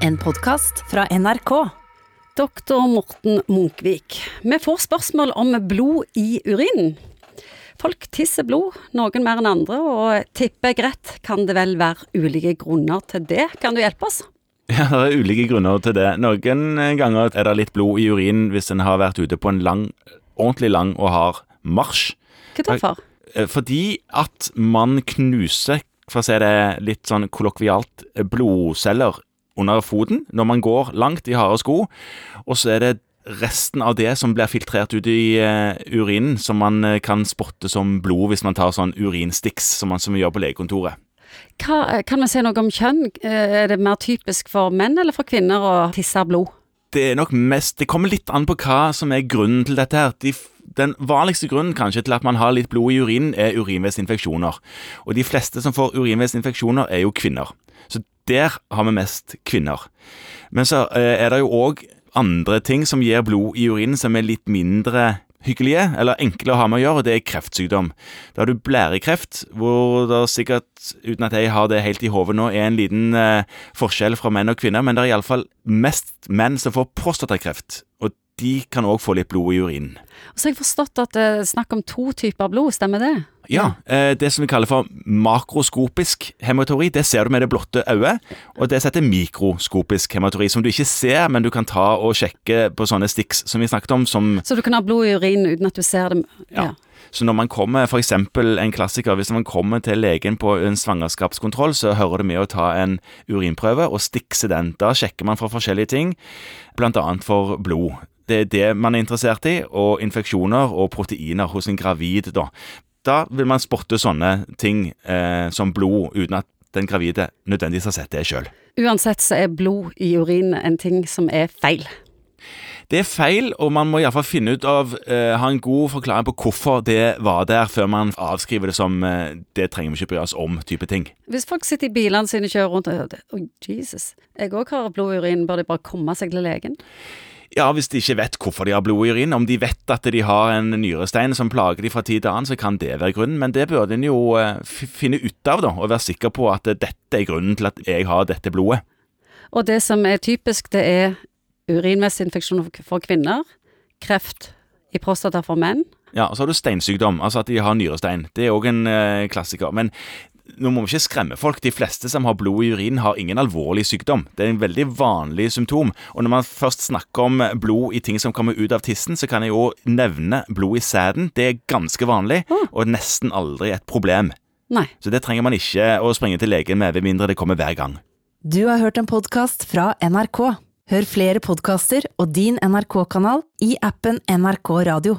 En podkast fra NRK. Doktor Morten Munkvik. Vi får spørsmål om blod i urinen. Folk tisser blod, noen mer enn andre, og tipper jeg rett kan det vel være ulike grunner til det. Kan du hjelpe oss? Ja, det er ulike grunner til det. Noen ganger er det litt blod i urinen hvis en har vært ute på en lang, ordentlig lang og hard marsj. Hva da for? Fordi at man knuser, for å si det litt sånn kollokvialt, blodceller under foten når man går langt i harde sko, og så er det resten av det som blir filtrert ut i uh, urinen, som man uh, kan spotte som blod hvis man tar sånn urinstiks, som man som vi gjør på legekontoret. Hva, kan vi si noe om kjønn? Eh, Er det mer typisk for menn eller for kvinner å tisse blod? Det er nok mest Det kommer litt an på hva som er grunnen til dette her. De, den vanligste grunnen kanskje til at man har litt blod i urinen, er urinveisinfeksjoner. Og de fleste som får urinveisinfeksjoner, er jo kvinner. Så der har vi mest kvinner. Men så eh, er det jo òg andre ting som gir blod i urinen som er litt mindre hyggelige, eller enkle å ha med å gjøre, og det er kreftsykdom. Da har du blærekreft, hvor det sikkert, uten at jeg har det helt i hodet nå, er en liten eh, forskjell fra menn og kvinner, men det er iallfall mest menn som får prostatakreft, og de kan òg få litt blod i urinen. Så har jeg forstått at det er snakk om to typer blod, stemmer det? Ja, eh, det som vi kaller for makroskopisk hematori, det ser du med det blotte øyet, og det heter mikroskopisk hematori, som du ikke ser, men du kan ta og sjekke på sånne sticks som vi snakket om, som Så du kan ha blod i urinen uten at du ser det? Ja. Så når man kommer, for eksempel en klassiker, hvis man kommer til legen på en svangerskapskontroll, så hører det med å ta en urinprøve og stikse den. Da sjekker man for forskjellige ting, annet for blod. Det er det man er interessert i, og infeksjoner og proteiner hos en gravid, da. Da vil man spotte sånne ting eh, som blod, uten at den gravide nødvendigvis har sett det sjøl. Uansett så er blod i urin en ting som er feil. Det er feil, og man må iallfall finne ut av eh, Ha en god forklaring på hvorfor det var der, før man avskriver det som eh, 'det trenger vi ikke bry oss om', type ting. Hvis folk sitter i bilene sine og kjører rundt og hører oh, Jesus. Jeg òg har blod i urinen, bør de bare komme seg til legen? Ja, hvis de ikke vet hvorfor de har blod i urinen, om de vet at de har en nyrestein som plager de fra tid til annen, så kan det være grunnen, men det burde en jo eh, finne ut av, da, og være sikker på at eh, dette er grunnen til at jeg har dette blodet. Og det som er typisk, det er urinveisinfeksjoner for- for kvinner, kreft i prostata for menn. Ja, og så har du steinsykdom, altså at de har nyrestein. Det er òg en eh, klassiker. Men nå må vi ikke skremme folk. De fleste som har blod i urinen, har ingen alvorlig sykdom. Det er en veldig vanlig symptom. Og når man først snakker om blod i ting som kommer ut av tissen, så kan jeg jo nevne blod i sæden. Det er ganske vanlig, og nesten aldri et problem. Nei. Så det trenger man ikke å springe til legen med, ved mindre det kommer hver gang. Du har hørt en podkast fra NRK. Hør flere podkaster og din NRK-kanal i appen NRK Radio.